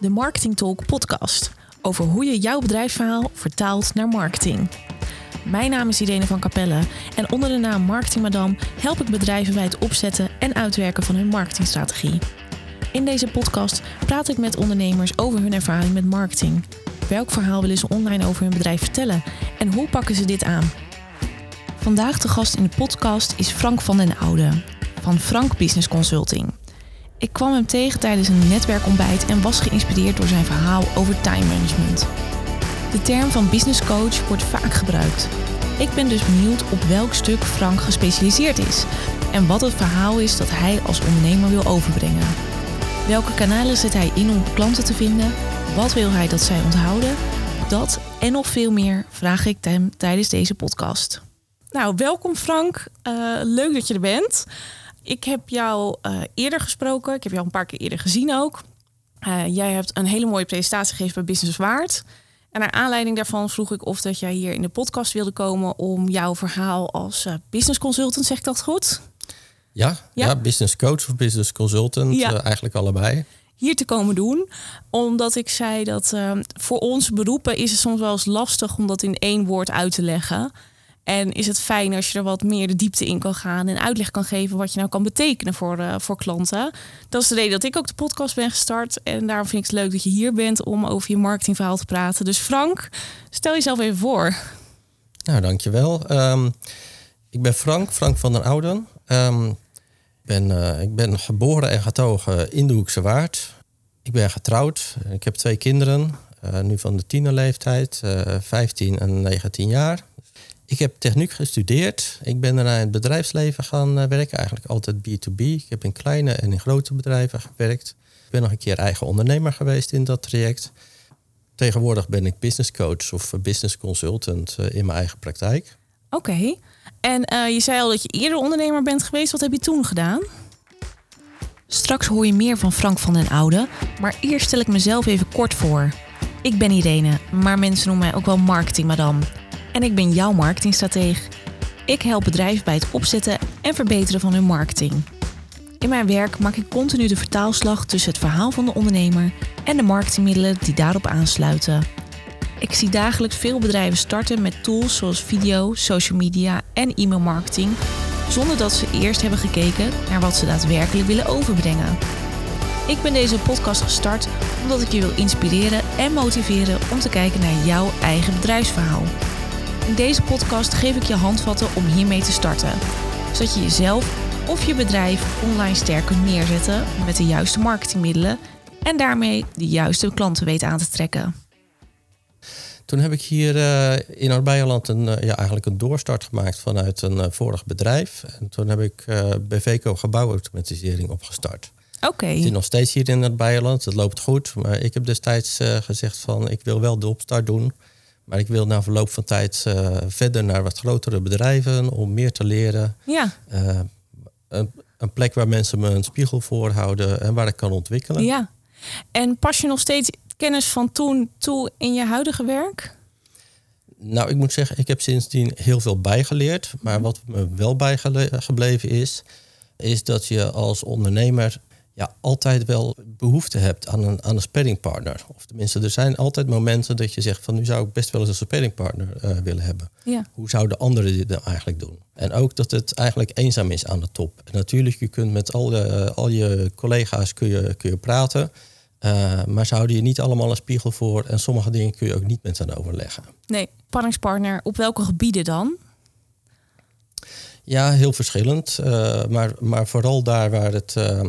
de Marketing Talk podcast over hoe je jouw bedrijfsverhaal vertaalt naar marketing. Mijn naam is Irene van Capelle en onder de naam Marketing Madame help ik bedrijven bij het opzetten en uitwerken van hun marketingstrategie. In deze podcast praat ik met ondernemers over hun ervaring met marketing. Welk verhaal willen ze online over hun bedrijf vertellen en hoe pakken ze dit aan? Vandaag de gast in de podcast is Frank van den Oude van Frank Business Consulting. Ik kwam hem tegen tijdens een netwerkontbijt en was geïnspireerd door zijn verhaal over time management. De term van business coach wordt vaak gebruikt. Ik ben dus benieuwd op welk stuk Frank gespecialiseerd is en wat het verhaal is dat hij als ondernemer wil overbrengen. Welke kanalen zet hij in om klanten te vinden? Wat wil hij dat zij onthouden? Dat en nog veel meer vraag ik hem tijdens deze podcast. Nou, welkom Frank. Uh, leuk dat je er bent. Ik heb jou uh, eerder gesproken. Ik heb jou een paar keer eerder gezien ook. Uh, jij hebt een hele mooie presentatie gegeven bij Business Waard. En naar aanleiding daarvan vroeg ik of dat jij hier in de podcast wilde komen om jouw verhaal als uh, business consultant, zeg ik dat goed? Ja, ja? ja business coach of business consultant, ja. eigenlijk allebei. Hier te komen doen, omdat ik zei dat voor ons beroepen is het soms wel eens lastig om dat in één woord uit te leggen. En is het fijn als je er wat meer de diepte in kan gaan en uitleg kan geven wat je nou kan betekenen voor, uh, voor klanten. Dat is de reden dat ik ook de podcast ben gestart. En daarom vind ik het leuk dat je hier bent om over je marketingverhaal te praten. Dus Frank, stel jezelf even voor. Nou, dankjewel. Um, ik ben Frank, Frank van den Ouden. Ik, ben, uh, ik ben geboren en getogen in de Hoekse Waard. Ik ben getrouwd. Ik heb twee kinderen, uh, nu van de tienerleeftijd, 15 en 19 jaar. Ik heb techniek gestudeerd. Ik ben daarna in het bedrijfsleven gaan eh, werken. Eigenlijk altijd B2B. Ik heb in kleine en in grote bedrijven gewerkt. Ik ben nog een keer eigen ondernemer geweest in dat traject. Tegenwoordig ben ik business coach of business consultant eh, in mijn eigen praktijk. Oké. En uh, je zei al dat je eerder ondernemer bent geweest. Wat heb je toen gedaan? Straks hoor je meer van Frank van den Oude. Maar eerst stel ik mezelf even kort voor. Ik ben Irene, maar mensen noemen mij ook wel marketing madame en ik ben jouw marketingstratege. Ik help bedrijven bij het opzetten en verbeteren van hun marketing. In mijn werk maak ik continu de vertaalslag tussen het verhaal van de ondernemer en de marketingmiddelen die daarop aansluiten. Ik zie dagelijks veel bedrijven starten met tools zoals video, social media en e-mailmarketing, zonder dat ze eerst hebben gekeken naar wat ze daadwerkelijk willen overbrengen. Ik ben deze podcast gestart omdat ik je wil inspireren en motiveren om te kijken naar jouw eigen bedrijfsverhaal. In deze podcast geef ik je handvatten om hiermee te starten, zodat je jezelf of je bedrijf online sterk kunt neerzetten met de juiste marketingmiddelen en daarmee de juiste klanten weet aan te trekken. Toen heb ik hier uh, in Noord-Beierland een, uh, ja, eigenlijk een doorstart gemaakt vanuit een uh, vorig bedrijf. En toen heb ik bij VECO gebouwautomatisering opgestart. Oké. Okay. Het is nog steeds hier in Noord-Beierland. Het loopt goed. Maar ik heb destijds gezegd van ik wil wel de opstart doen. Maar ik wil na verloop van tijd uh, verder naar wat grotere bedrijven om meer te leren. Ja. Uh, een, een, plek waar mensen me een spiegel voor houden en waar ik kan ontwikkelen. Ja. En pas je nog steeds kennis van toen toe in je huidige werk? Nou, ik moet zeggen, ik heb sindsdien heel veel bijgeleerd. Maar mhm. wat me wel bijgebleven is, is dat je als ondernemer ja, altijd wel behoefte hebt aan een, aan een sparringpartner. Of tenminste, er zijn altijd momenten dat je zegt van nu zou ik best wel eens een sparringpartner uh, willen hebben. Ja. Hoe zouden anderen dit nou eigenlijk doen? En ook dat het eigenlijk eenzaam is aan de top. En natuurlijk, je kunt met al, de, al je collega's kun je, kun je praten. Uh, maar ze houden je niet allemaal een spiegel voor. En sommige dingen kun je ook niet met hen overleggen. Nee, sparringspartner, op welke gebieden dan? Ja, heel verschillend. Uh, maar, maar vooral daar waar het eh,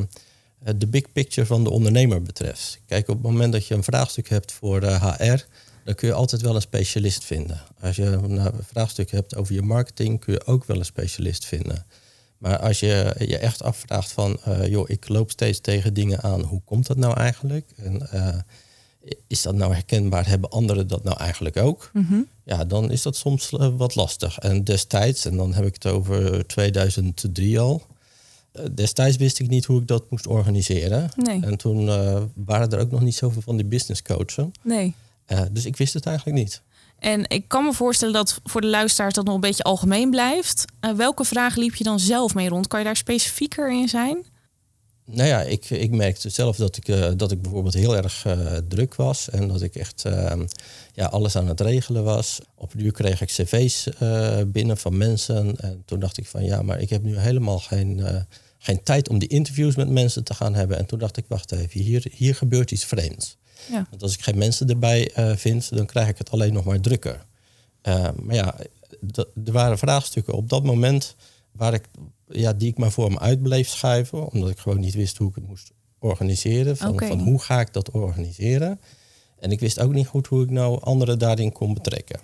de big picture van de ondernemer betreft. Kijk, op het moment dat je een vraagstuk hebt voor HR, eh, dan kun je altijd wel een specialist vinden. Als je een vraagstuk hebt over je marketing, kun je ook wel een specialist vinden. Maar als je je echt afvraagt van, uh, joh, ik loop steeds tegen dingen aan, hoe komt dat nou eigenlijk? En uh, is dat nou herkenbaar? Hebben anderen dat nou eigenlijk ook? Mm-hmm. Ja, dan is dat soms wat lastig. En destijds, en dan heb ik het over 2003 al, eh, destijds wist ik niet hoe ik dat moest organiseren. Nee. En toen uh, waren er ook nog niet zoveel van die business coachen. Nee. Uh, dus ik wist het eigenlijk niet. En ik kan me voorstellen dat voor de luisteraars dat nog een beetje algemeen blijft. Uh, welke vragen liep je dan zelf mee rond? Kan je daar specifieker in zijn? Nou ja, ik, ik merkte zelf dat ik, uh, dat ik bijvoorbeeld heel erg uh, druk was. En dat ik echt uh, ja, alles aan het regelen was. Op kreeg ik cv's binnen van mensen. En toen dacht ik van ja, maar ik heb nu helemaal geen, geen tijd om die interviews met mensen te gaan hebben. En toen dacht ik, wacht even, hier, hier gebeurt iets vreemds. Ja. Want als ik geen mensen erbij vind, dan krijg ik het alleen nog maar drukker. maar ja, er waren vraagstukken op dat moment waar ik, ja, die ik maar voor me uit bleef schuiven, omdat ik gewoon niet wist hoe ik het moest organiseren. Van, van hoe ga ik dat organiseren? En ik wist ook niet goed hoe ik nou anderen daarin kon betrekken.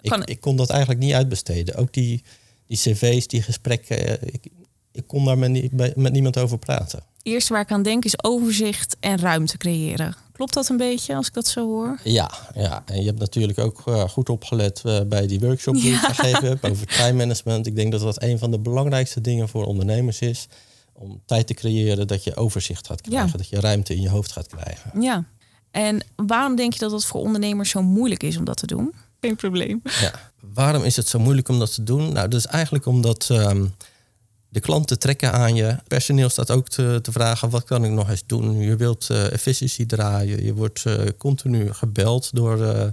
Ik, ik kon dat eigenlijk niet uitbesteden. Ook die, die cv's, die gesprekken, eh, ik, ik kon daar met, met niemand over praten. Eerst waar ik aan denk is overzicht en ruimte creëren. Klopt dat een beetje als ik dat zo hoor? Ja, ja. en je hebt natuurlijk ook uh, goed opgelet uh, bij die workshop die ja. ik gegeven heb over time management. Ik denk dat dat een van de belangrijkste dingen voor ondernemers is. Om tijd te creëren dat je overzicht gaat krijgen, ja. dat je ruimte in je hoofd gaat krijgen. Ja, en waarom denk je dat het voor ondernemers zo moeilijk is om dat te doen? Geen probleem. Ja, waarom is het zo moeilijk om dat te doen? Nou, dat is eigenlijk omdat. Um, de klanten trekken aan je. Personeel staat ook te, te vragen: wat kan ik nog eens doen? Je wilt uh, efficiëntie draaien. Je wordt uh, continu gebeld door, uh,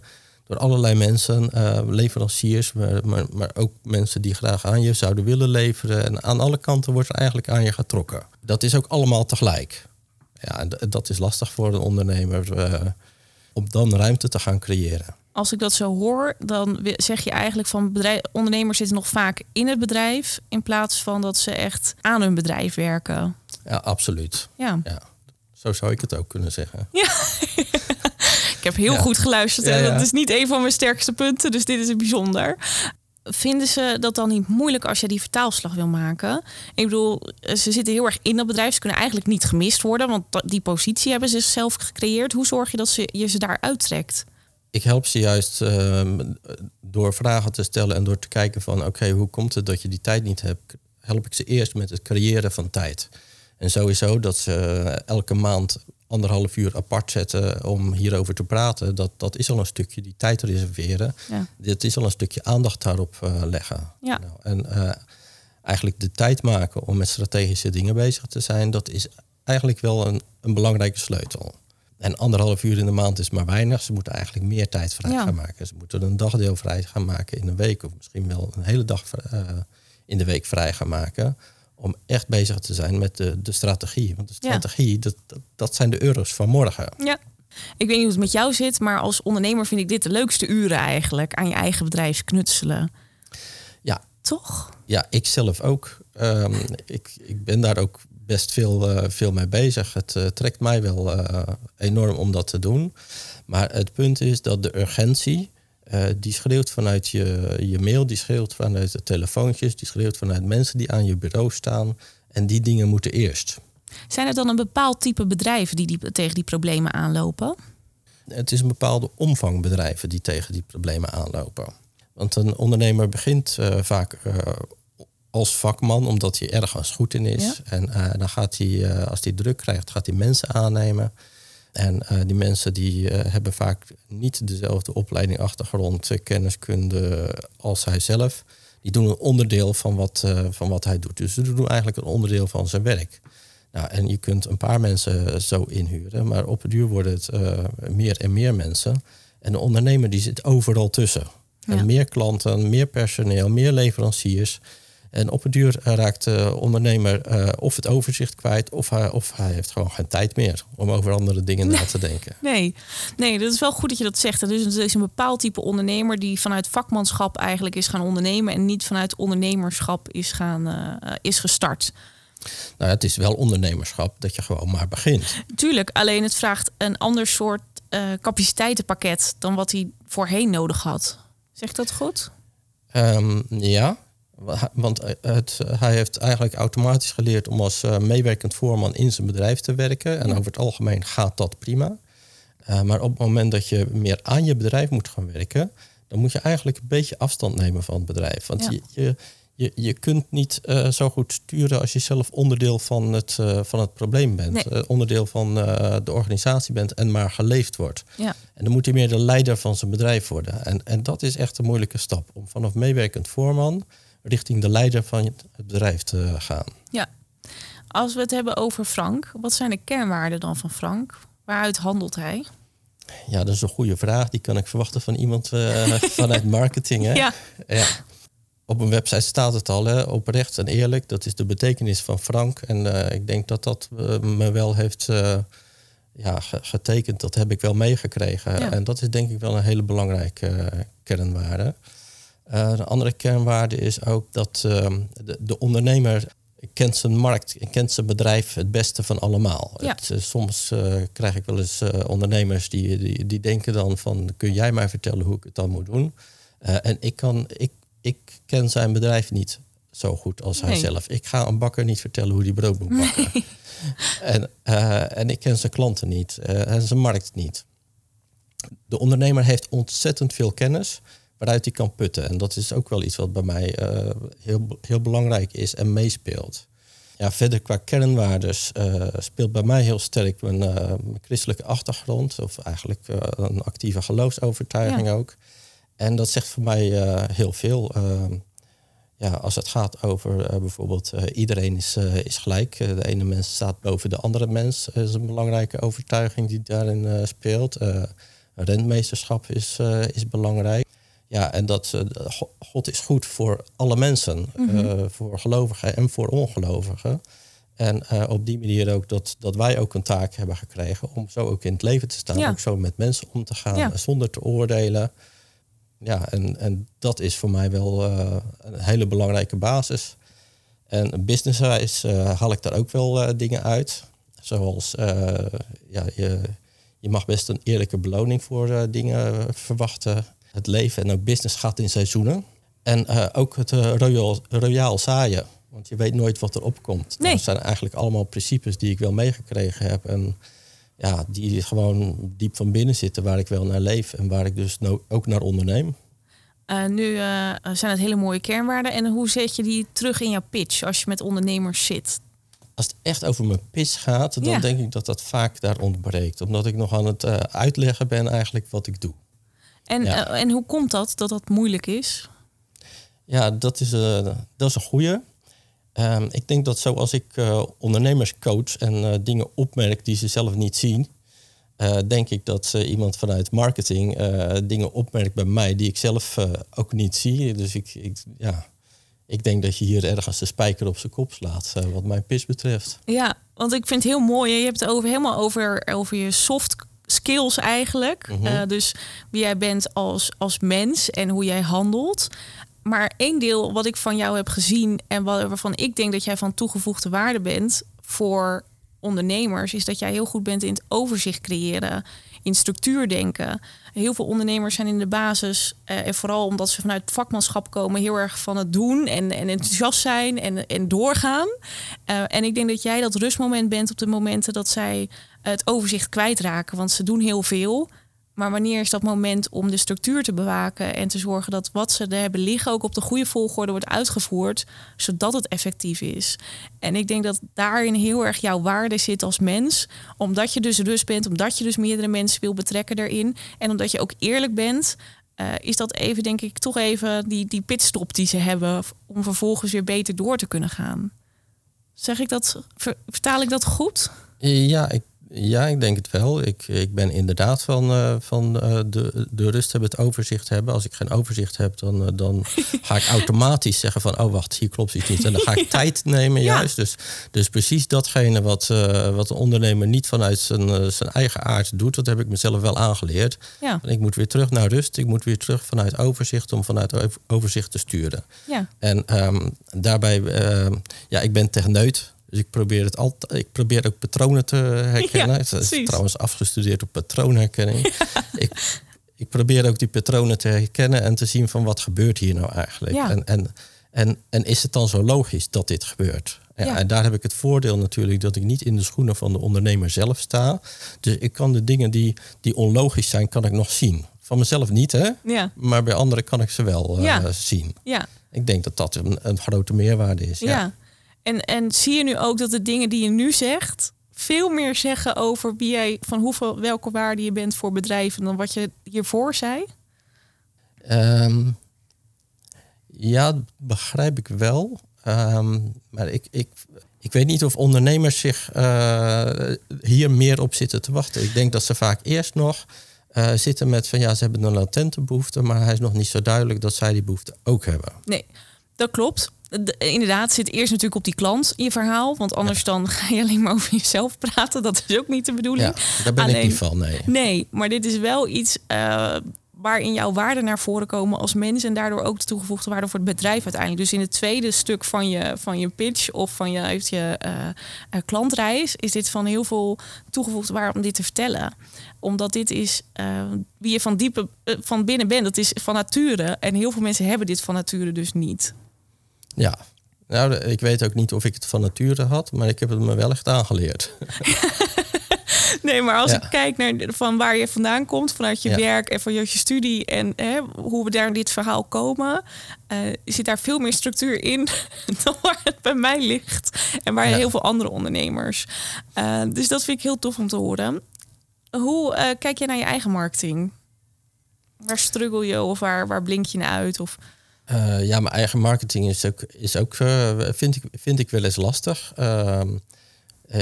door allerlei mensen, leveranciers, maar, maar, maar, ook mensen die graag aan je zouden willen leveren. En aan alle kanten wordt er eigenlijk aan je getrokken. Dat is ook allemaal tegelijk. Ja, dat is lastig voor een ondernemer om dan ruimte te gaan creëren als ik dat zo hoor, dan zeg je eigenlijk van bedrijf, ondernemers zitten nog vaak in het bedrijf in plaats van dat ze echt aan hun bedrijf werken. Ja, absoluut. Ja. ja. Zo zou ik het ook kunnen zeggen. Ja. ik heb heel goed geluisterd en dat is niet een van mijn sterkste punten, dus dit is een bijzonder. Vinden ze dat dan niet moeilijk als je die vertaalslag wil maken? Ik bedoel, ze zitten heel erg in dat bedrijf. Ze kunnen eigenlijk niet gemist worden, want die positie hebben ze zelf gecreëerd. Hoe zorg je dat ze, je ze daar uittrekt? Ik help ze juist ehm, door vragen te stellen en door te kijken van oké, hoe komt het dat je die tijd niet hebt? Help ik ze eerst met het creëren van tijd. En sowieso dat ze elke maand anderhalf uur apart zetten om hierover te praten. Dat, dat is al een stukje die tijd reserveren. Ja. Dit is al een stukje aandacht daarop uh, leggen. Ja. Nou, en uh, eigenlijk de tijd maken om met strategische dingen bezig te zijn, dat is eigenlijk wel een, een belangrijke sleutel. En anderhalf uur in de maand is maar weinig. Ze moeten eigenlijk meer tijd vrij gaan maken. Ze moeten een dagdeel vrij gaan maken in een week. Of misschien wel een hele dag uh, in de week vrij gaan maken. Om echt bezig te zijn met de, de strategie. Want de strategie, dat, dat, zijn de euro's van morgen. Ja. Ik weet niet hoe het met jou zit, maar als ondernemer vind ik dit de leukste uren eigenlijk. Aan je eigen bedrijf knutselen. Ja. Toch? Ja, ik zelf ook. Um, ik, ik ben daar ook best veel, uh, veel mee bezig. Het uh, trekt mij wel uh, enorm om dat te doen. Maar het punt is dat de urgentie, die schreeuwt vanuit je, je mail, die schreeuwt vanuit de telefoontjes, die schreeuwt vanuit mensen die aan je bureau staan. En die dingen moeten eerst. Zijn er dan een bepaald type bedrijven die, die tegen die problemen aanlopen? Het is een bepaalde omvang bedrijven die tegen die problemen aanlopen. Want een ondernemer begint vaak als vakman, omdat hij ergens goed in is. En uh, dan gaat hij, uh, als hij druk krijgt, gaat hij mensen aannemen. En uh, die mensen die hebben vaak niet dezelfde opleiding, achtergrond, kenniskunde als hij zelf. Die doen een onderdeel van wat, van wat hij doet. Dus ze doen eigenlijk een onderdeel van zijn werk. Nou, en je kunt een paar mensen zo inhuren, maar op het duur worden het meer en meer mensen. En de ondernemer die zit overal tussen. En meer klanten, meer personeel, meer leveranciers. En op het duur raakt de ondernemer uh, of het overzicht kwijt, of hij, of hij heeft gewoon geen tijd meer om over andere dingen na te denken. Nee, nee, dat is wel goed dat je dat zegt. Dus het is een bepaald type ondernemer die vanuit vakmanschap eigenlijk is gaan ondernemen en niet vanuit ondernemerschap is, gaan, uh, is gestart. Nou, het is wel ondernemerschap dat je gewoon maar begint. Tuurlijk, alleen het vraagt een ander soort uh, capaciteitenpakket dan wat hij voorheen nodig had. Zegt dat goed? Um, ja, want eh, het, hij heeft eigenlijk automatisch geleerd om als uh, meewerkend voorman in zijn bedrijf te werken. En over het algemeen gaat dat prima. Uh, maar op het moment dat je meer aan je bedrijf moet gaan werken, dan moet je eigenlijk een beetje afstand nemen van het bedrijf. Want je, je, je, je kunt niet uh, zo goed sturen als je zelf onderdeel van het, uh, van het probleem bent. Nee. Onderdeel van de organisatie bent en maar geleefd wordt. Ja. En dan moet hij meer de leider van zijn bedrijf worden. En, en dat is echt een moeilijke stap. Om vanaf meewerkend voorman richting de leider van het bedrijf te gaan. Ja, Als we het hebben over Frank, wat zijn de kernwaarden dan van Frank? Waaruit handelt hij? Ja, dat is een goede vraag. Die kan ik verwachten van iemand uh, vanuit marketing. Hè? Ja. ja. Op een website staat het al, hè? oprecht en eerlijk. Dat is de betekenis van Frank. En uh, ik denk dat dat uh, me wel heeft ja, getekend. Dat heb ik wel meegekregen. Ja. En dat is denk ik wel een hele belangrijke kernwaarde. Een andere kernwaarde is ook dat ehm, de, de ondernemer kent zijn markt, kent zijn bedrijf het beste van allemaal. Ja. Het, uh, soms uh, krijg ik wel eens ondernemers die, die, die denken dan van... kun jij mij vertellen hoe ik het dan moet doen? en ik, kan, ik, ik ken zijn bedrijf niet zo goed als Nee. hij zelf. Ik ga een bakker niet vertellen hoe die brood moet bakken. en, en ik ken zijn klanten niet en zijn markt niet. De ondernemer heeft ontzettend veel kennis waaruit hij kan putten. En dat is ook wel iets wat bij mij uh, heel, heel belangrijk is en meespeelt. Ja, verder qua kernwaardes uh, speelt bij mij heel sterk mijn, uh, mijn christelijke achtergrond, of eigenlijk een actieve geloofsovertuiging Ja. ook. En dat zegt voor mij heel veel. Ehm, ja, als het gaat over bijvoorbeeld iedereen is, is gelijk. de ene mens staat boven de andere mens. Dat is een belangrijke overtuiging die daarin speelt. rentmeesterschap is, is belangrijk. Ja, en dat uh, God is goed voor alle mensen, mm -hmm. uh, voor gelovigen en voor ongelovigen. En uh, op die manier ook dat, dat wij ook een taak hebben gekregen om zo ook in het leven te staan, Ja. ook zo met mensen om te gaan, Ja. zonder te oordelen. Ja, en, en dat is voor mij wel een hele belangrijke basis. En businesswijs uh, haal ik daar ook wel dingen uit. Zoals, ja, je, je mag best een eerlijke beloning voor dingen verwachten het leven en ook business gaat in seizoenen. En uh, ook het uh, royaal, royaal zaaien. Want je weet nooit wat er opkomt. Nee. Dat zijn eigenlijk allemaal principes die ik wel meegekregen heb. En ja, die gewoon diep van binnen zitten waar ik wel naar leef. En waar ik dus no ook naar onderneem. Uh, nu zijn het hele mooie kernwaarden. En hoe zet je die terug in jouw pitch als je met ondernemers zit? Als het echt over mijn pitch gaat, dan Ja. denk ik dat dat vaak daar ontbreekt. Omdat ik nog aan het uh, uitleggen ben eigenlijk wat ik doe. En, Ja. uh, en hoe komt dat, dat dat moeilijk is? Ja, dat is, uh, dat is een goede. Um, ik denk dat zoals ik uh, ondernemers coach en dingen opmerk die ze zelf niet zien, denk ik dat iemand vanuit marketing dingen opmerkt bij mij die ik zelf ook niet zie. Dus ik, ik, ja, ik denk dat je hier ergens de spijker op zijn kop slaat, wat mijn pitch betreft. Ja, want ik vind het heel mooi. Je hebt het over, helemaal over, over je soft skills eigenlijk. Mhm. Uh, dus wie jij bent als, als mens en hoe jij handelt. Maar één deel wat ik van jou heb gezien en waarvan ik denk dat jij van toegevoegde waarde bent voor ondernemers, is dat jij heel goed bent in het overzicht creëren, in structuur denken. Heel veel ondernemers zijn in de basis, uh, en vooral omdat ze vanuit vakmanschap komen, heel erg van het doen en, en enthousiast zijn en, en doorgaan. Uh, en ik denk dat jij dat rustmoment bent op de momenten dat zij het overzicht kwijtraken, want ze doen heel veel. Maar wanneer is dat moment om de structuur te bewaken en te zorgen dat wat ze er hebben liggen ook op de goede volgorde wordt uitgevoerd, zodat het effectief is? En ik denk dat daarin heel erg jouw waarde zit als mens, omdat je dus rust bent, omdat je dus meerdere mensen wil betrekken daarin en omdat je ook eerlijk bent. Uh, is dat even, denk ik, toch even die, die pitstop die ze hebben om vervolgens weer beter door te kunnen gaan? Zeg ik dat, ver, vertaal ik dat goed? Ja, ik ja, ik denk het wel. Ik, ik ben inderdaad van, uh, van uh, de, de rust hebben, het overzicht hebben. Als ik geen overzicht heb, dan, uh, dan ga ik automatisch zeggen van... oh, wacht, hier klopt iets niet. En dan ga ik ja. tijd nemen juist. Dus, dus precies datgene wat, wat een ondernemer niet vanuit zijn, zijn eigen aard doet... dat heb ik mezelf wel aangeleerd. Ja. Ik moet weer terug naar rust. Ik moet weer terug vanuit overzicht om vanuit overzicht te sturen. Ja. En um, daarbij, ja, ik ben techneut... Dus ik probeer het altijd. Ik probeer ook patronen te herkennen. Ja, het is trouwens afgestudeerd op patroonherkenning. Ja. Ik, ik probeer ook die patronen te herkennen en te zien van wat gebeurt hier nou eigenlijk. Ja. En, en, en, en is het dan zo logisch dat dit gebeurt? Ja. En daar heb ik het voordeel natuurlijk dat ik niet in de schoenen van de ondernemer zelf sta. Dus ik kan de dingen die, die onlogisch zijn, kan ik nog zien. Van mezelf niet, hè? Ja. Maar bij anderen kan ik ze wel uh, Ja. zien. Ja. Ik denk dat dat een, een grote meerwaarde is. Ja. En, en zie je nu ook dat de dingen die je nu zegt veel meer zeggen over wie jij van hoeveel welke waarde je bent voor bedrijven dan wat je hiervoor zei? Um, ja, begrijp ik wel. Um, maar ik, ik, ik weet niet of ondernemers zich uh, hier meer op zitten te wachten. Ik denk dat ze vaak eerst nog uh, zitten met van ja, ze hebben een latente behoefte, maar hij is nog niet zo duidelijk dat zij die behoefte ook hebben. Nee, dat klopt. De, inderdaad, zit eerst natuurlijk op die klant in je verhaal. Want anders dan ga je alleen maar over jezelf praten. Dat is ook niet de bedoeling. Ja, daar ben ik niet van, nee. Nee, maar dit is wel iets uh, waarin jouw waarden naar voren komen als mens. En daardoor ook de toegevoegde waarde voor het bedrijf uiteindelijk. Dus in het tweede stuk van je, van je pitch of van je, heeft je uh, klantreis... is dit van heel veel toegevoegde waarde om dit te vertellen omdat dit is wie je van diepe van binnen bent. Dat is van nature. En heel veel mensen hebben dit van nature dus niet. Ja, nou, ik weet ook niet of ik het van nature had, maar ik heb het me wel echt aangeleerd. nee, maar als ik kijk naar van waar je vandaan komt, vanuit je werk en vanuit je studie en hè, hoe we daar in dit verhaal komen, uh, zit daar veel meer structuur in dan waar het bij mij ligt en waar ja. heel veel andere ondernemers. Uh, dus dat vind ik heel tof om te horen. Hoe uh, kijk je naar je eigen marketing? Waar struggle je of waar, waar blink je naar uit? Of... Uh, ja, mijn eigen marketing is ook, is ook uh, vind, ik, vind ik wel eens lastig. Uh,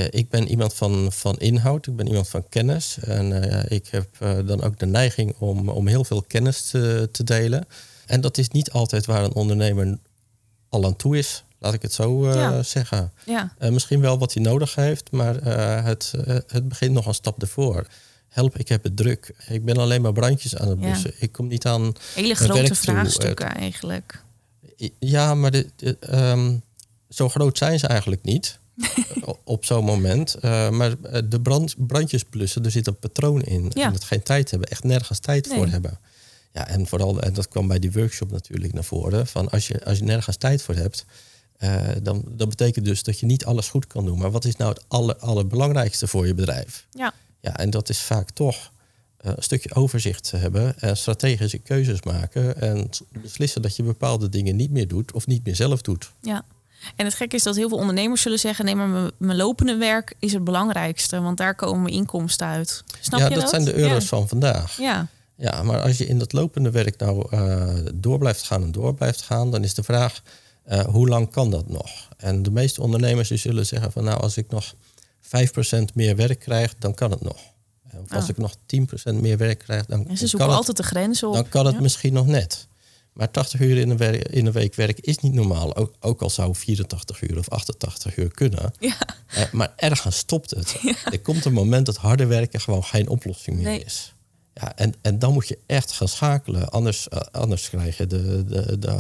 ik ben iemand van, van inhoud, ik ben iemand van kennis. En ik heb dan ook de neiging om, om heel veel kennis te, te delen. En dat is niet altijd waar een ondernemer al aan toe is, laat ik het zo ja. zeggen. Ja. misschien wel wat hij nodig heeft, maar het, het begint nog een stap ervoor help, ik heb het druk. Ik ben alleen maar brandjes aan het blussen. Ik kom niet aan. Hele grote vraagstukken eigenlijk. Ja, maar de, um, zo groot zijn ze eigenlijk niet. op zo'n moment. Uh, maar eh, de brand, brandjes blussen, er zit een patroon in. Ja. En dat geen tijd hebben, echt nergens tijd voor hebben. Ja, en vooral, en dat kwam bij die workshop natuurlijk naar voren. Van als je, als je nergens tijd voor hebt, uh, dan dat betekent dus dat je niet alles goed kan doen. Maar wat is nou het aller, allerbelangrijkste voor je bedrijf? Ja. Ja, en dat is vaak toch eh, een stukje overzicht hebben en strategische keuzes maken en beslissen dat je bepaalde dingen niet meer doet of niet meer zelf doet. Ja. En het gekke is dat heel veel ondernemers zullen zeggen: nee, maar mijn lopende werk is het belangrijkste, want daar komen mijn inkomsten uit. Snap ja, je dat? dat zijn de euro's van vandaag. Ja. Ja, maar als je in dat lopende werk nou uh, door blijft gaan en door blijft gaan, dan is de vraag: uh, hoe lang kan dat nog? En de meeste ondernemers die zullen zeggen: van nou, als ik nog 5% meer werk krijg, dan kan het nog. Of als ah. ik nog 10% meer werk krijg, dan, ja, ze kan het, altijd de grens op. Dan kan het misschien nog net. Maar 80 uur in een, in een week werk is niet normaal. Ook, ook, al zou 84 uur of 88 uur kunnen. Ja. Eh, maar ergens stopt het. Er komt een moment dat harde werken gewoon geen oplossing meer is. Ja, en, en dan moet je echt gaan schakelen. Anders, uh, anders krijg je de, de, de,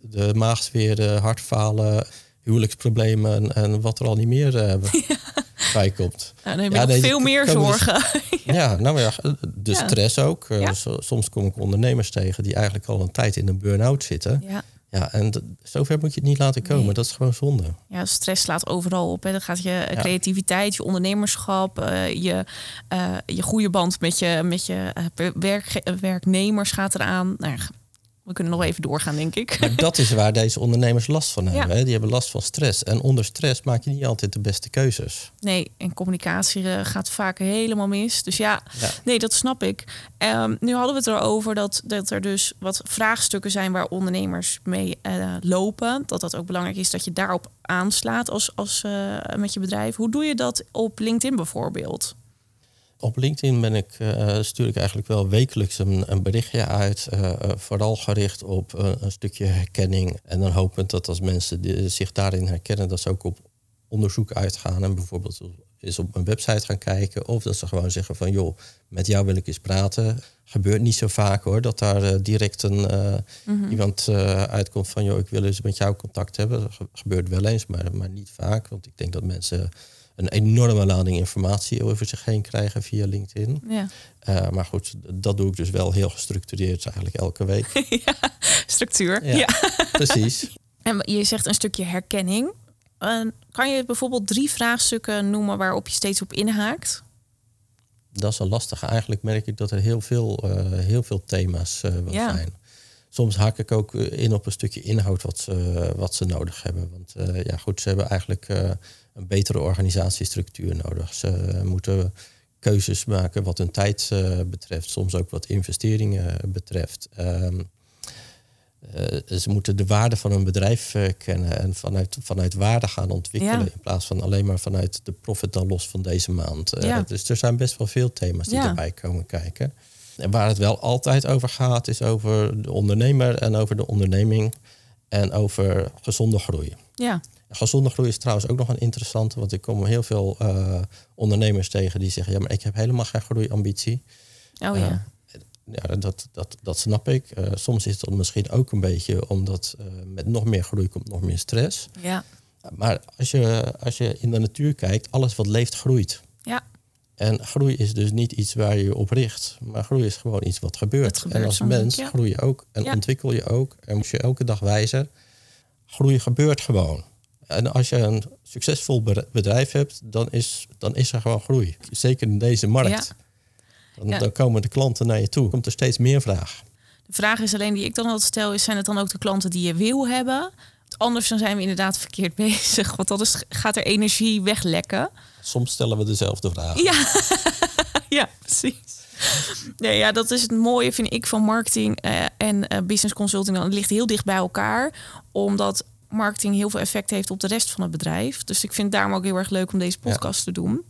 de maagzweren, hartfalen, huwelijksproblemen en, en wat er al niet meer bij komt. Ja, dan heb je veel meer zorgen. ja. nou ja, de stress ook. Uh, soms kom ik ondernemers tegen die eigenlijk al een tijd in een burn-out zitten. Ja. Ja, en zover moet je het niet laten komen. Dat is gewoon zonde. Ja, stress slaat overal op. Hè. Dan gaat je creativiteit, je ondernemerschap, uh, je, uh, je goede band met je, met je werk, werknemers gaat eraan. Nou, we kunnen nog even doorgaan, denk ik. Maar dat is waar deze ondernemers last van hebben. Hè? Die hebben last van stress. En onder stress maak je niet altijd de beste keuzes. Nee, en communicatie eh, gaat vaak helemaal mis. Dus ja, nee, dat snap ik. Um, nu hadden we het erover dat, dat er dus wat vraagstukken zijn waar ondernemers mee uh, lopen. Dat dat ook belangrijk is dat je daarop aanslaat als, als, uh, met je bedrijf. Hoe doe je dat op LinkedIn bijvoorbeeld? Op LinkedIn ben ik, uh, stuur ik eigenlijk wel wekelijks een, een berichtje uit. Uh, vooral gericht op een stukje herkenning. En dan hopend dat als mensen die, zich daarin herkennen, dat ze ook op onderzoek uitgaan. En bijvoorbeeld eens op een website gaan kijken. Of dat ze gewoon zeggen van joh, met jou wil ik eens praten. Gebeurt niet zo vaak hoor, dat daar direct een, mhm. iemand uitkomt van joh, ik wil eens met jou contact hebben. Dat gebeurt wel eens, maar, maar niet vaak. Want ik denk dat mensen een enorme lading informatie over zich heen krijgen via LinkedIn. Ja. Uh, maar goed, dat doe ik dus wel heel gestructureerd, eigenlijk elke week. ja, structuur. Ja, precies. En je zegt een stukje herkenning. Uh, kan je bijvoorbeeld drie vraagstukken noemen waarop je steeds op inhaakt? Dat is een lastige. Eigenlijk merk ik dat er heel veel, uh, heel veel thema's wel ja. zijn. Soms haak ik ook in op een stukje inhoud wat ze, wat ze nodig hebben. Want ja, goed, ze hebben eigenlijk een betere organisatiestructuur nodig. Ze moeten keuzes maken wat hun tijd uh, betreft, soms ook wat investeringen betreft. Um, eh, ze moeten de waarde van hun bedrijf eh, kennen en vanuit, vanuit waarde gaan ontwikkelen. Ja. In plaats van alleen maar vanuit de profit dan los van deze maand. Eh, Ja. Dus er zijn best wel veel thema's die Ja. erbij komen kijken. En waar het wel altijd over gaat, is over de ondernemer en over de onderneming en over gezonde groei. Ja, Gezonde groei is trouwens ook nog een interessante, want ik kom heel veel eh, ondernemers tegen die zeggen: Ja, maar ik heb helemaal geen groeiambitie. oh ja. Ja, dat, dat, dat snap ik. Eh, soms is dat misschien ook een beetje omdat eh, met nog meer groei komt nog meer stress. Ja, Maar als je, als je in de natuur kijkt, alles wat leeft groeit. ja. En groei is dus niet iets waar je je op richt, maar groei is gewoon iets wat gebeurt. Gebeurt en als mens ja. groei je ook en Ja. ontwikkel je ook en moet je elke dag wijzer. Groei gebeurt gewoon. En als je een succesvol be- bedrijf hebt, dan is, dan is er gewoon groei. Zeker in deze markt. Dan, Ja. dan komen de klanten naar je toe. Komt er steeds meer vraag. De vraag is alleen die ik dan altijd stel, is zijn het dan ook de klanten die je wil hebben? Anders dan zijn we inderdaad verkeerd bezig, want dan is, gaat er energie weglekken. Soms stellen we dezelfde vragen. Ja, ja precies. Nee, ja, dat is het mooie, vind ik, van marketing eh, en eh, business consulting. Dan het ligt heel dicht bij elkaar, omdat marketing heel veel effect heeft op de rest van het bedrijf. Dus ik vind het daarom ook heel erg leuk om deze podcast te doen.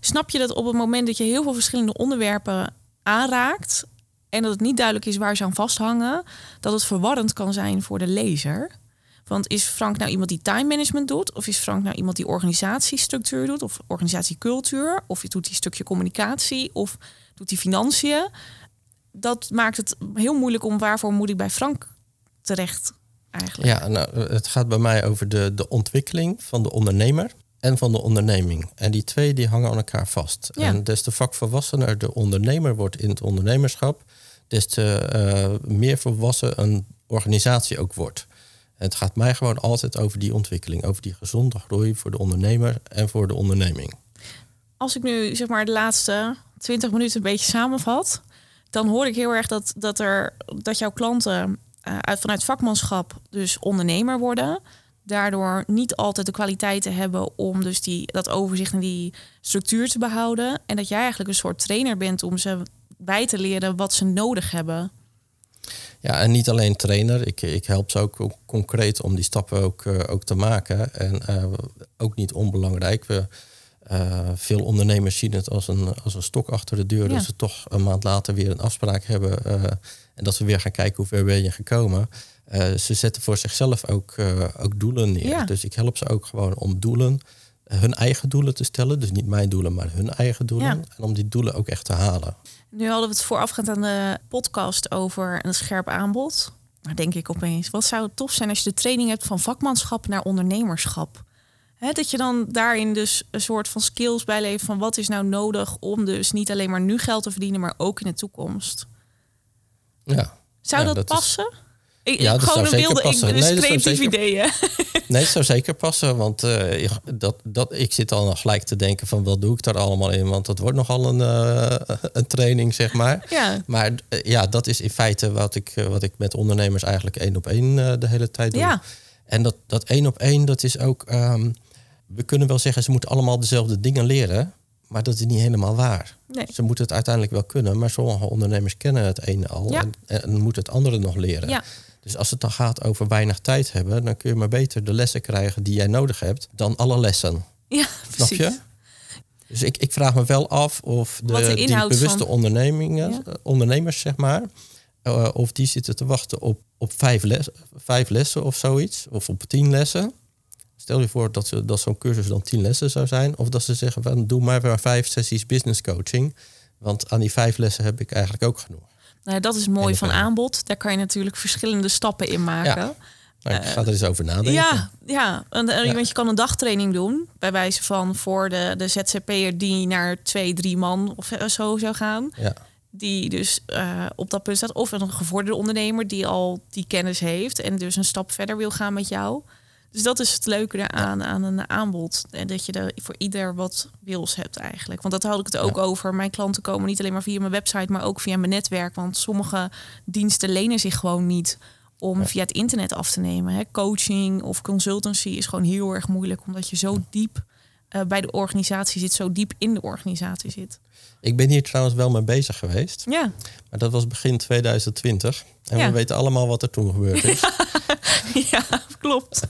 Snap je dat op het moment dat je heel veel verschillende onderwerpen aanraakt en dat het niet duidelijk is waar ze aan vasthangen, dat het verwarrend kan zijn voor de lezer? Want is Frank nou iemand die time management doet? Of is Frank nou iemand die organisatiestructuur doet? Of organisatiecultuur? Of doet hij een stukje communicatie? Of doet hij financiën? Dat maakt het heel moeilijk om waarvoor moet ik bij Frank terecht eigenlijk. Ja, nou, het gaat bij mij over de, de ontwikkeling van de ondernemer en van de onderneming. En die twee die hangen aan elkaar vast. Ja. En des te vakvolwassener de ondernemer wordt in het ondernemerschap, des te eh, meer volwassen een organisatie ook wordt. Het gaat mij gewoon altijd over die ontwikkeling, over die gezonde groei voor de ondernemer en voor de onderneming. Als ik nu zeg maar de laatste 20 minuten een beetje samenvat, dan hoor ik heel erg dat, dat, er, dat jouw klanten uit, vanuit vakmanschap dus ondernemer worden. Daardoor niet altijd de kwaliteiten hebben om dus die, dat overzicht en die structuur te behouden. En dat jij eigenlijk een soort trainer bent om ze bij te leren wat ze nodig hebben. Ja, en niet alleen trainer. Ik, ik help ze ook, ook concreet om die stappen ook, eh, ook te maken. En eh, ook niet onbelangrijk. We, eh, veel ondernemers zien het als een, als een stok achter de deur. Ja. Dat ze toch een maand later weer een afspraak hebben. Eh, en dat we weer gaan kijken hoe ver ben je gekomen. Eh, ze zetten voor zichzelf ook, eh, ook doelen neer. Ja. Dus ik help ze ook gewoon om doelen, hun eigen doelen te stellen. Dus niet mijn doelen, maar hun eigen doelen. Ja. En om die doelen ook echt te halen. Nu hadden we het voorafgaand aan de podcast over een scherp aanbod. Maar denk ik opeens, wat zou het tof zijn als je de training hebt van vakmanschap naar ondernemerschap? Hè, dat je dan daarin dus een soort van skills bijleeft van wat is nou nodig om dus niet alleen maar nu geld te verdienen, maar ook in de toekomst. Ja. Zou Ja, dat, dat is- passen? Ik, Ja, ik dat gewoon zou een wilde, ik, passen. dus Nee, creatieve zeker- ideeën. Nee, het zou zeker passen. Want eh, dat, dat, ik zit al gelijk te denken van wat doe ik daar allemaal in? Want dat wordt nogal een, eh, een training, zeg maar. Ja, Maar eh, ja, dat is in feite wat ik, wat ik met ondernemers eigenlijk één op één de hele tijd doe. ja, En dat, dat één op één, dat is ook... ehm, we kunnen wel zeggen, ze moeten allemaal dezelfde dingen leren. Maar dat is niet helemaal waar. nee. Ze moeten het uiteindelijk wel kunnen. Maar sommige ondernemers kennen het ene al. Ja. En, en moeten het andere nog leren. Ja, Dus als het dan gaat over weinig tijd hebben, dan kun je maar beter de lessen krijgen die jij nodig hebt dan alle lessen. ja, Snap precies. je? Dus ik, ik vraag me wel af of de, die bewuste ondernemingen, Ja. eh, ondernemers, zeg maar, eh, of die zitten te wachten op, op vijf, les, vijf lessen of zoiets, of op tien lessen. Stel je voor dat, ze, dat zo'n cursus dan tien lessen zou zijn, of dat ze zeggen van doe maar maar vijf sessies business coaching, want aan die vijf lessen heb ik eigenlijk ook genoeg. Nou, dat is mooi van aanbod. Daar kan je natuurlijk verschillende stappen in maken. Nou, ik ga er eens over nadenken. Ja, ja. En, en, Ja. want je kan een dagtraining doen. Bij wijze van voor de, de ZZP'er die naar twee, drie man of zo zou gaan. Ja. Die dus eh, op dat punt staat. Of een gevorderde ondernemer die al die kennis heeft. En dus een stap verder wil gaan met jou. Dus dat is het leuke eraan aan een aanbod. En dat je er voor ieder wat wils hebt eigenlijk. Want dat had ik het ook Ja. over. Mijn klanten komen niet alleen maar via mijn website, maar ook via mijn netwerk. Want sommige diensten lenen zich gewoon niet om Ja. via het internet af te nemen. Hè. Coaching of consultancy is gewoon heel erg moeilijk, omdat je zo diep eh, bij de organisatie zit, zo diep in de organisatie zit. Ik ben hier trouwens wel mee bezig geweest. Ja, Maar dat was begin 2020. En Ja. we weten allemaal wat er toen gebeurd is. ja klopt.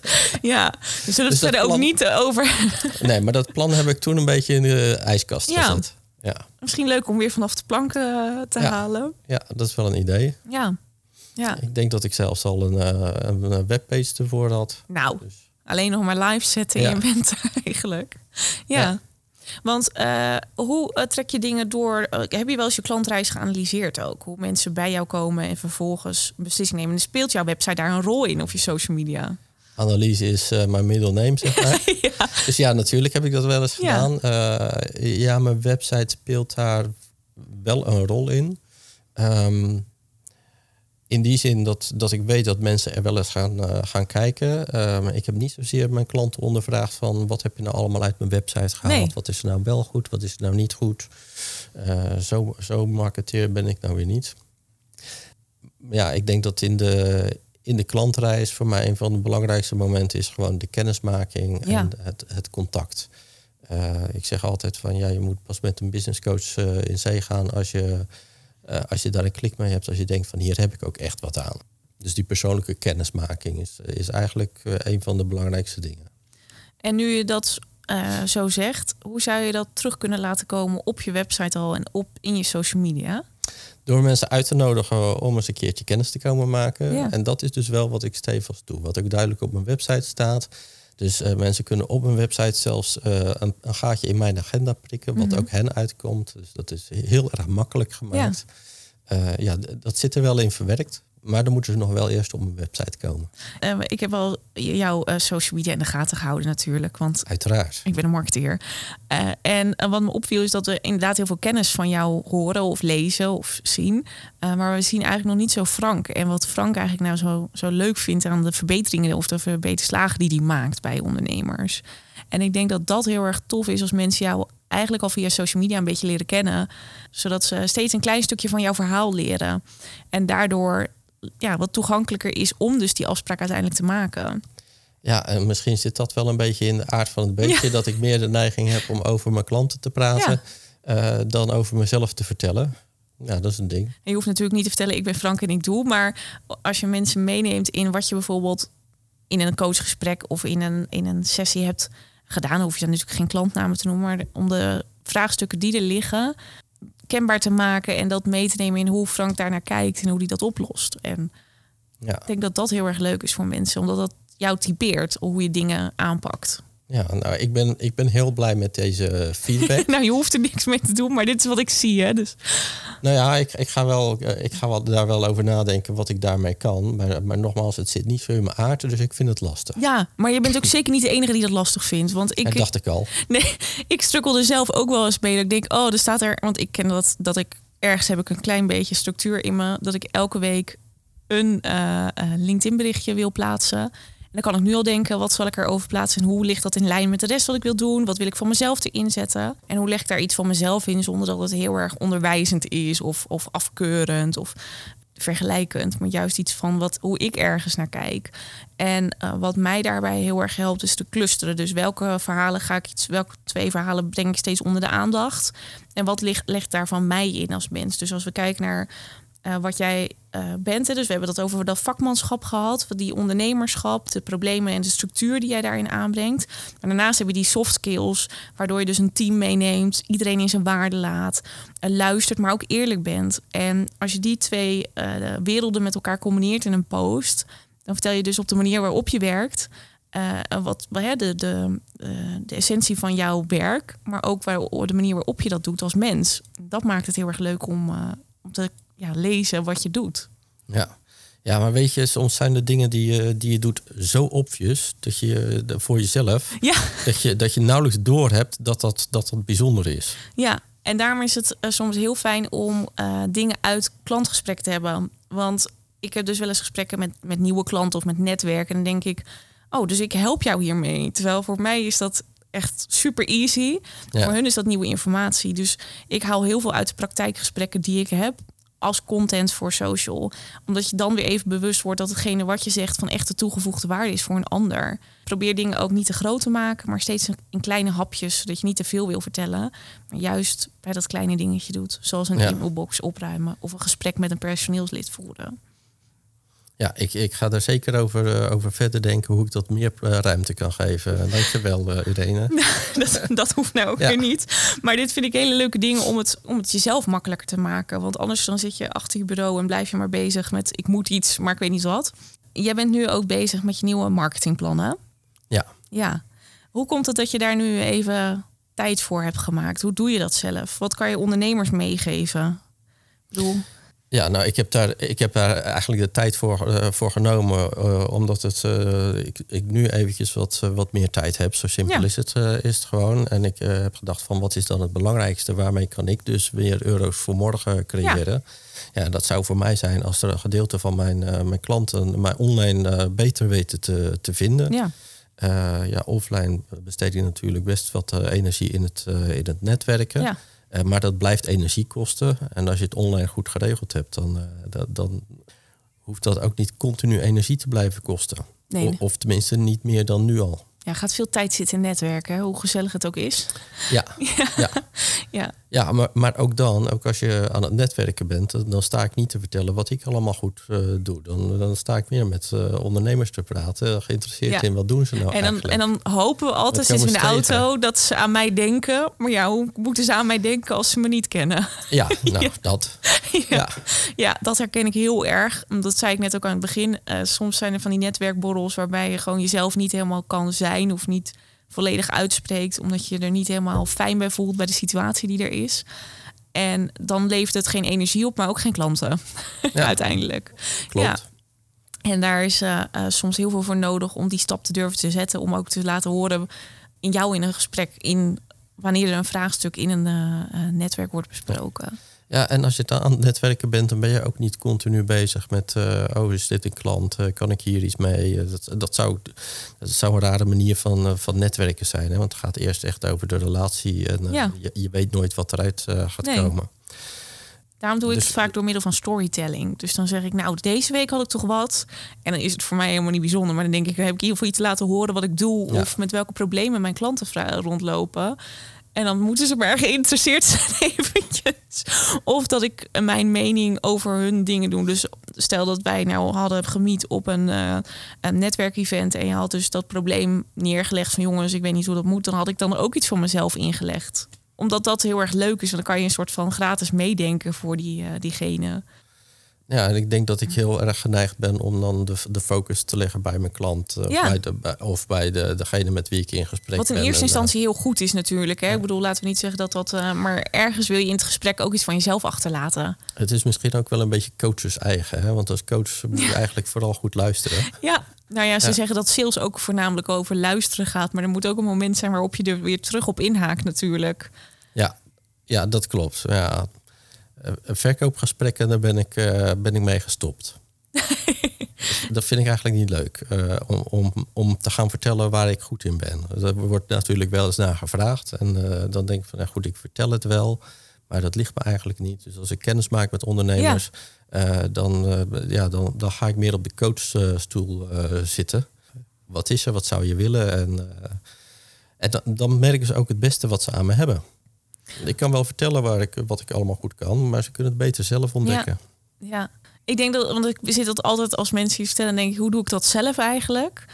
Ja, we zullen het Dus dat verder ook niet eh, over. nee, maar dat plan heb ik toen een beetje in de ijskast Ja. gezet. Ja. Misschien leuk om weer vanaf de plank eh, te Ja. halen. ja, dat is wel een idee. Ja. ja, Ik denk dat ik zelfs al een, een een webpage ervoor had. nou, Dus, alleen nog maar live zetten Ja. je bent eigenlijk. Ja. Ja. Want eh, hoe eh, trek je dingen door? Eh, heb je wel eens je klantreis geanalyseerd ook? Hoe mensen bij jou komen en vervolgens een beslissing nemen. En speelt jouw website daar een rol in of je social media? analyse is mijn middle name, zeg maar. ja. Dus ja, natuurlijk heb ik dat wel eens gedaan. Ja, mijn website speelt daar wel een rol in. Ehm, in die zin dat, dat ik weet dat mensen er wel eens gaan, eh, gaan kijken. Ehm, ik heb niet zozeer mijn klanten ondervraagd van wat heb je nou allemaal uit mijn website gehaald? Nee. Wat is er nou wel goed? Wat is er nou niet goed? Eh, zo, zo marketeer ben ik nou weer niet. Ja, ik denk dat in de, in de klantreis voor mij een van de belangrijkste momenten is gewoon de kennismaking Ja. en het, het contact. Eh, ik zeg altijd van ja, je moet pas met een business coach eh, in zee gaan als je, eh, als je daar een klik mee hebt, als je denkt van hier heb ik ook echt wat aan. Dus die persoonlijke kennismaking is, is eigenlijk eh, een van de belangrijkste dingen. En nu je dat eh, zo zegt, hoe zou je dat terug kunnen laten komen op je website al en op in je social media? Door mensen uit te nodigen om eens een keertje kennis te komen maken. Ja. En dat is dus wel wat ik stevig doe. Wat ook duidelijk op mijn website staat. Dus eh, mensen kunnen op mijn website zelfs eh, een, een gaatje in mijn agenda prikken. Wat Mhm. ook hen uitkomt. Dus dat is heel erg makkelijk gemaakt. Ja, ja d- dat zit er wel in verwerkt. Maar dan moeten ze nog wel eerst op mijn website komen. Eh, ik heb al jouw eh, social media in de gaten gehouden natuurlijk, want Uiteraard. ik ben een marketeer. Eh, en eh, wat me opviel is dat we inderdaad heel veel kennis van jou horen of lezen of zien. Maar we zien eigenlijk nog niet zo Frank. En wat Frank eigenlijk nou zo, zo leuk vindt aan de verbeteringen of de verbeterslagen die hij maakt bij ondernemers. En ik denk dat dat heel erg tof is als mensen jou eigenlijk al via social media een beetje leren kennen. Zodat ze steeds een klein stukje van jouw verhaal leren. En daardoor ja, wat toegankelijker is om dus die afspraak uiteindelijk te maken. Ja, en misschien zit dat wel een beetje in de aard van het beestje. Dat ik meer de neiging heb om over mijn klanten te praten. eh, dan over mezelf te vertellen. Ja, dat is een ding. En je hoeft natuurlijk niet te vertellen, ik ben Frank en ik doe. Maar als je mensen meeneemt in wat je bijvoorbeeld in een coachgesprek of in een, in een sessie hebt gedaan, hoef je dan natuurlijk geen klantnamen te noemen, maar om de vraagstukken die er liggen kenbaar te maken en dat mee te nemen in hoe Frank daarnaar kijkt en hoe hij dat oplost. En Ja. ik denk dat dat heel erg leuk is voor mensen, omdat dat jou typeert hoe je dingen aanpakt. Ja, nou, ik ben, ik ben heel blij met deze feedback. nou, je hoeft er niks mee te doen, maar dit is wat ik zie. Hè? Dus nou ja, ik, ik ga, wel, eh, ik ga wel daar wel over nadenken wat ik daarmee kan. Maar, maar nogmaals, het zit niet zo in mijn aard, dus ik vind het lastig. ja, maar je bent ook zeker niet de enige die dat lastig vindt. Want ik, dat dacht ik al. Nee, ik strukkelde zelf ook wel eens mee. Dat ik denk, oh, er staat er... Want ik ken dat, dat ik ergens heb ik een klein beetje structuur in me. Dat ik elke week een eh, eh, LinkedIn berichtje wil plaatsen. En dan kan ik nu al denken, wat zal ik erover plaatsen? En hoe ligt dat in lijn met de rest wat ik wil doen? Wat wil ik van mezelf erin zetten? En hoe leg ik daar iets van mezelf in zonder dat het heel erg onderwijzend is of, of afkeurend of vergelijkend, maar juist iets van wat, hoe ik ergens naar kijk. En eh, wat mij daarbij heel erg helpt, is te clusteren. Dus welke verhalen ga ik iets, welke twee verhalen breng ik steeds onder de aandacht? En wat ligt, legt daar van mij in als mens? Dus als we kijken naar eh, wat jij eh, bent, dus we hebben dat over dat vakmanschap gehad, die ondernemerschap, de problemen en de structuur die jij daarin aanbrengt. Maar daarnaast heb je die soft skills, waardoor je dus een team meeneemt, iedereen in zijn waarde laat, eh, luistert, maar ook eerlijk bent. En als je die twee werelden met elkaar combineert in een post, dan vertel je dus op de manier waarop je werkt. wat de, de, eh, de essentie van jouw werk, maar ook waar, de manier waarop je dat doet als mens. Dat maakt het heel erg leuk om, om te ja, lezen wat je doet. Ja. ja, maar weet je, soms zijn de dingen die je, die je doet zo obvious dat je de- voor jezelf, Ja, dat je, dat je nauwelijks doorhebt dat dat, dat dat bijzonder is. ja. En daarom is het eh, soms heel fijn om eh, dingen uit klantgesprek te hebben. Want ik heb dus wel eens gesprekken met, met nieuwe klanten of met netwerken. En dan denk ik, oh, dus ik help jou hiermee. Terwijl voor mij is dat echt super easy. Ja. Voor hun is dat nieuwe informatie. Dus ik haal heel veel uit de praktijkgesprekken die ik heb. Als content voor social. Omdat je dan weer even bewust wordt dat hetgene wat je zegt van echte toegevoegde waarde is voor een ander. Probeer dingen ook niet te groot te maken, maar steeds in kleine hapjes, zodat je niet te veel wil vertellen. Maar juist bij dat kleine dingetje doet, zoals een Ja. e-mailbox opruimen of een gesprek met een personeelslid voeren. Ja, ik, ik ga daar zeker over, eh, over verder denken hoe ik dat meer eh, ruimte kan geven. Dankjewel, uh, Irene. dat, dat hoeft nou ook Ja. weer niet. Maar dit vind ik hele leuke dingen om het, om het jezelf makkelijker te maken. Want anders dan zit je achter je bureau en blijf je maar bezig met ik moet iets, maar ik weet niet wat. Jij bent nu ook bezig met je nieuwe marketingplannen. Ja. Ja. Hoe komt het dat je daar nu even tijd voor hebt gemaakt? Hoe doe je dat zelf? Wat kan je ondernemers meegeven? Ik bedoel, Ja, nou, ik heb daar, ik heb daar eigenlijk de tijd voor, eh, voor genomen. eh, omdat het, eh, ik, ik nu eventjes wat, wat meer tijd heb. Zo simpel Ja. is, het, is het gewoon. En ik heb gedacht van wat is dan het belangrijkste? Waarmee kan ik dus weer euro's voor morgen creëren? Ja, dat zou voor mij zijn als er een gedeelte van mijn, mijn klanten mij online beter weten te, te vinden. ja. Ja, offline besteed je natuurlijk best wat energie in het, in het netwerken. Ja. Eh, maar dat blijft energie kosten. En als je het online goed geregeld hebt, dan, eh, dat, dan hoeft dat ook niet continu energie te blijven kosten. Nee. O- of tenminste niet meer dan nu al. ja, gaat veel tijd zitten in netwerken, hoe gezellig het ook is. Ja, ja. Ja, ja maar, maar ook dan, ook als je aan het netwerken bent, dan- sta ik niet te vertellen wat ik allemaal goed eh, doe. Dan, dan sta ik meer met eh, ondernemers te praten, geïnteresseerd Ja. in wat doen ze nou En dan, eigenlijk. en dan hopen we altijd sinds in de auto dat ze aan mij denken. Maar ja, hoe moeten ze aan mij denken als ze me niet kennen? Ja, nou, Ja. dat. ja. Ja. Ja, dat herken ik heel erg. Dat zei ik net ook aan het begin. Eh, soms zijn er van die netwerkborrels waarbij je gewoon jezelf niet helemaal kan zijn of niet volledig uitspreekt, omdat je er niet helemaal fijn bij voelt bij de situatie die er is. En dan levert het geen energie op, maar ook geen klanten Ja. uiteindelijk. Klopt. Ja. En daar is eh, eh, soms heel veel voor nodig om die stap te durven te zetten. Om ook te laten horen in jou in een gesprek. In wanneer er een vraagstuk in een eh, netwerk wordt besproken. Ja, en als je dan aan het netwerken bent, dan ben je ook niet continu bezig met... eh, oh, is dit een klant? Eh, kan ik hier iets mee? Eh, dat, dat, zou, dat zou een rare manier van, van netwerken zijn. Hè? Want het gaat eerst echt over de relatie. En Ja. je, je weet nooit wat eruit gaat Nee. komen. Daarom doe ik Dus- het vaak door middel van storytelling. Dus dan zeg ik, nou, deze week had ik toch wat. En dan is het voor mij helemaal niet bijzonder. Maar dan denk ik, heb ik in ieder geval iets laten horen wat ik doe. Ja. Of met welke problemen mijn klanten rondlopen. En dan moeten ze maar geïnteresseerd zijn eventjes. Of dat ik mijn mening over hun dingen doe. Dus stel dat wij nou hadden gemiet op een, eh een netwerkevent... en je had dus dat probleem neergelegd van... jongens, ik weet niet hoe dat moet. Dan had ik dan ook iets van mezelf ingelegd. Omdat dat heel erg leuk is. Want dan kan je een soort van gratis meedenken voor die, eh, diegene. Ja, en ik denk dat ik heel erg geneigd ben om dan de, de focus te leggen bij mijn klant. eh, Ja. bij de, bij- of bij de, degene met wie ik in gesprek Wat in ben. eerste En, eh, instantie heel goed is natuurlijk. Hè? Ik bedoel, laten we niet zeggen dat dat... eh, maar ergens wil je in het gesprek ook iets van jezelf achterlaten. het is misschien ook wel een beetje coaches eigen. Hè? Want als coach moet je eigenlijk vooral goed luisteren. Ja, nou ja, ze zeggen dat sales ook voornamelijk over luisteren gaat. Maar er moet ook een moment zijn waarop je er weer terug op inhaakt natuurlijk. Ja, ja dat klopt. Ja. Eh, Verkoopgesprekken, daar ben ik, eh, ben ik mee gestopt. dat vind ik eigenlijk niet leuk. eh, om, om, om te gaan vertellen waar ik goed in ben. Daar wordt natuurlijk wel eens naar gevraagd. En dan denk ik van, nou goed, ik vertel het wel. Maar dat ligt me eigenlijk niet. Dus als ik kennis maak met ondernemers... dan, ja, dan, dan ga ik meer op de coachstoel zitten. Wat is er? Wat zou je willen? En, en dan, dan merken ze ook het beste wat ze aan me hebben. Ik kan wel vertellen waar ik, wat ik allemaal goed kan, maar ze kunnen het beter zelf ontdekken. Ja, ik denk dat, want ik zit dat altijd als mensen hier vertellen, denk ik, hoe doe ik dat zelf eigenlijk?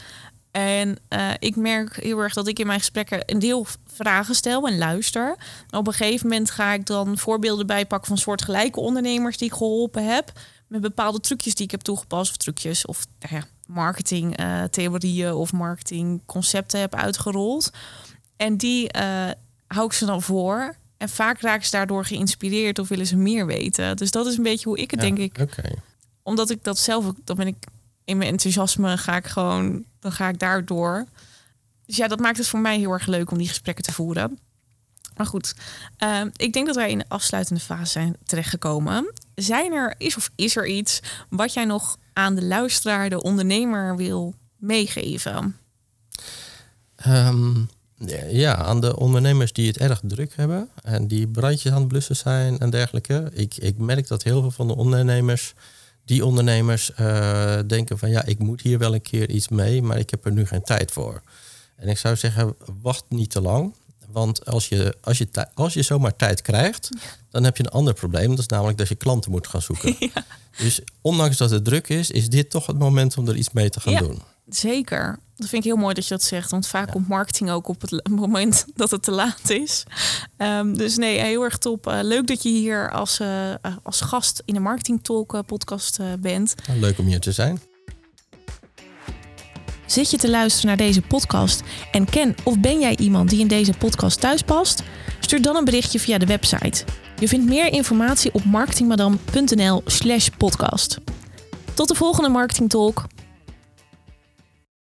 En eh, ik merk heel erg dat ik in mijn gesprekken een deel vragen stel en luister. Op een gegeven moment ga ik dan voorbeelden bijpakken van soortgelijke ondernemers die ik geholpen heb. Met bepaalde trucjes die ik heb toegepast, of trucjes, of nou ja, marketingtheorieën of marketingconcepten heb uitgerold. En die eh, hou ik ze dan voor. En vaak raken ze daardoor geïnspireerd of willen ze meer weten. Dus dat is een beetje hoe ik het Ja, denk ik. Oké. Omdat ik dat zelf ook, dan ben ik in mijn enthousiasme ga ik gewoon, dan ga ik daardoor. Dus ja, dat maakt het voor mij heel erg leuk om die gesprekken te voeren. Maar goed, eh, ik denk dat wij in de afsluitende fase zijn terechtgekomen. Zijn er, is of is er iets wat jij nog aan de luisteraar, de ondernemer wil meegeven? Ehm, Ja, aan de ondernemers die het erg druk hebben en die brandjes aan het blussen zijn en dergelijke. Ik, ik merk dat heel veel van de ondernemers, die ondernemers, uh, denken van ja, ik moet hier wel een keer iets mee, maar ik heb er nu geen tijd voor. En ik zou zeggen, wacht niet te lang. Want als je, als je, als je zomaar tijd krijgt, dan heb je een ander probleem. Dat is namelijk dat je klanten moet gaan zoeken. Dus ondanks dat het druk is, is dit toch het moment om er iets mee te gaan doen. Zeker. Dat vind ik heel mooi dat je dat zegt. Want vaak komt marketing ook op het moment dat het te laat is. Ehm, dus nee, heel erg top. Uh, leuk dat je hier als, uh, als gast in de Marketing Talk podcast bent. leuk om hier te zijn. Zit je te luisteren naar deze podcast en ken of ben jij iemand die in deze podcast thuis past? Stuur dan een berichtje via de website. Je vindt meer informatie op marketingmadam.nl/slash podcast. Tot de volgende Marketing Talk.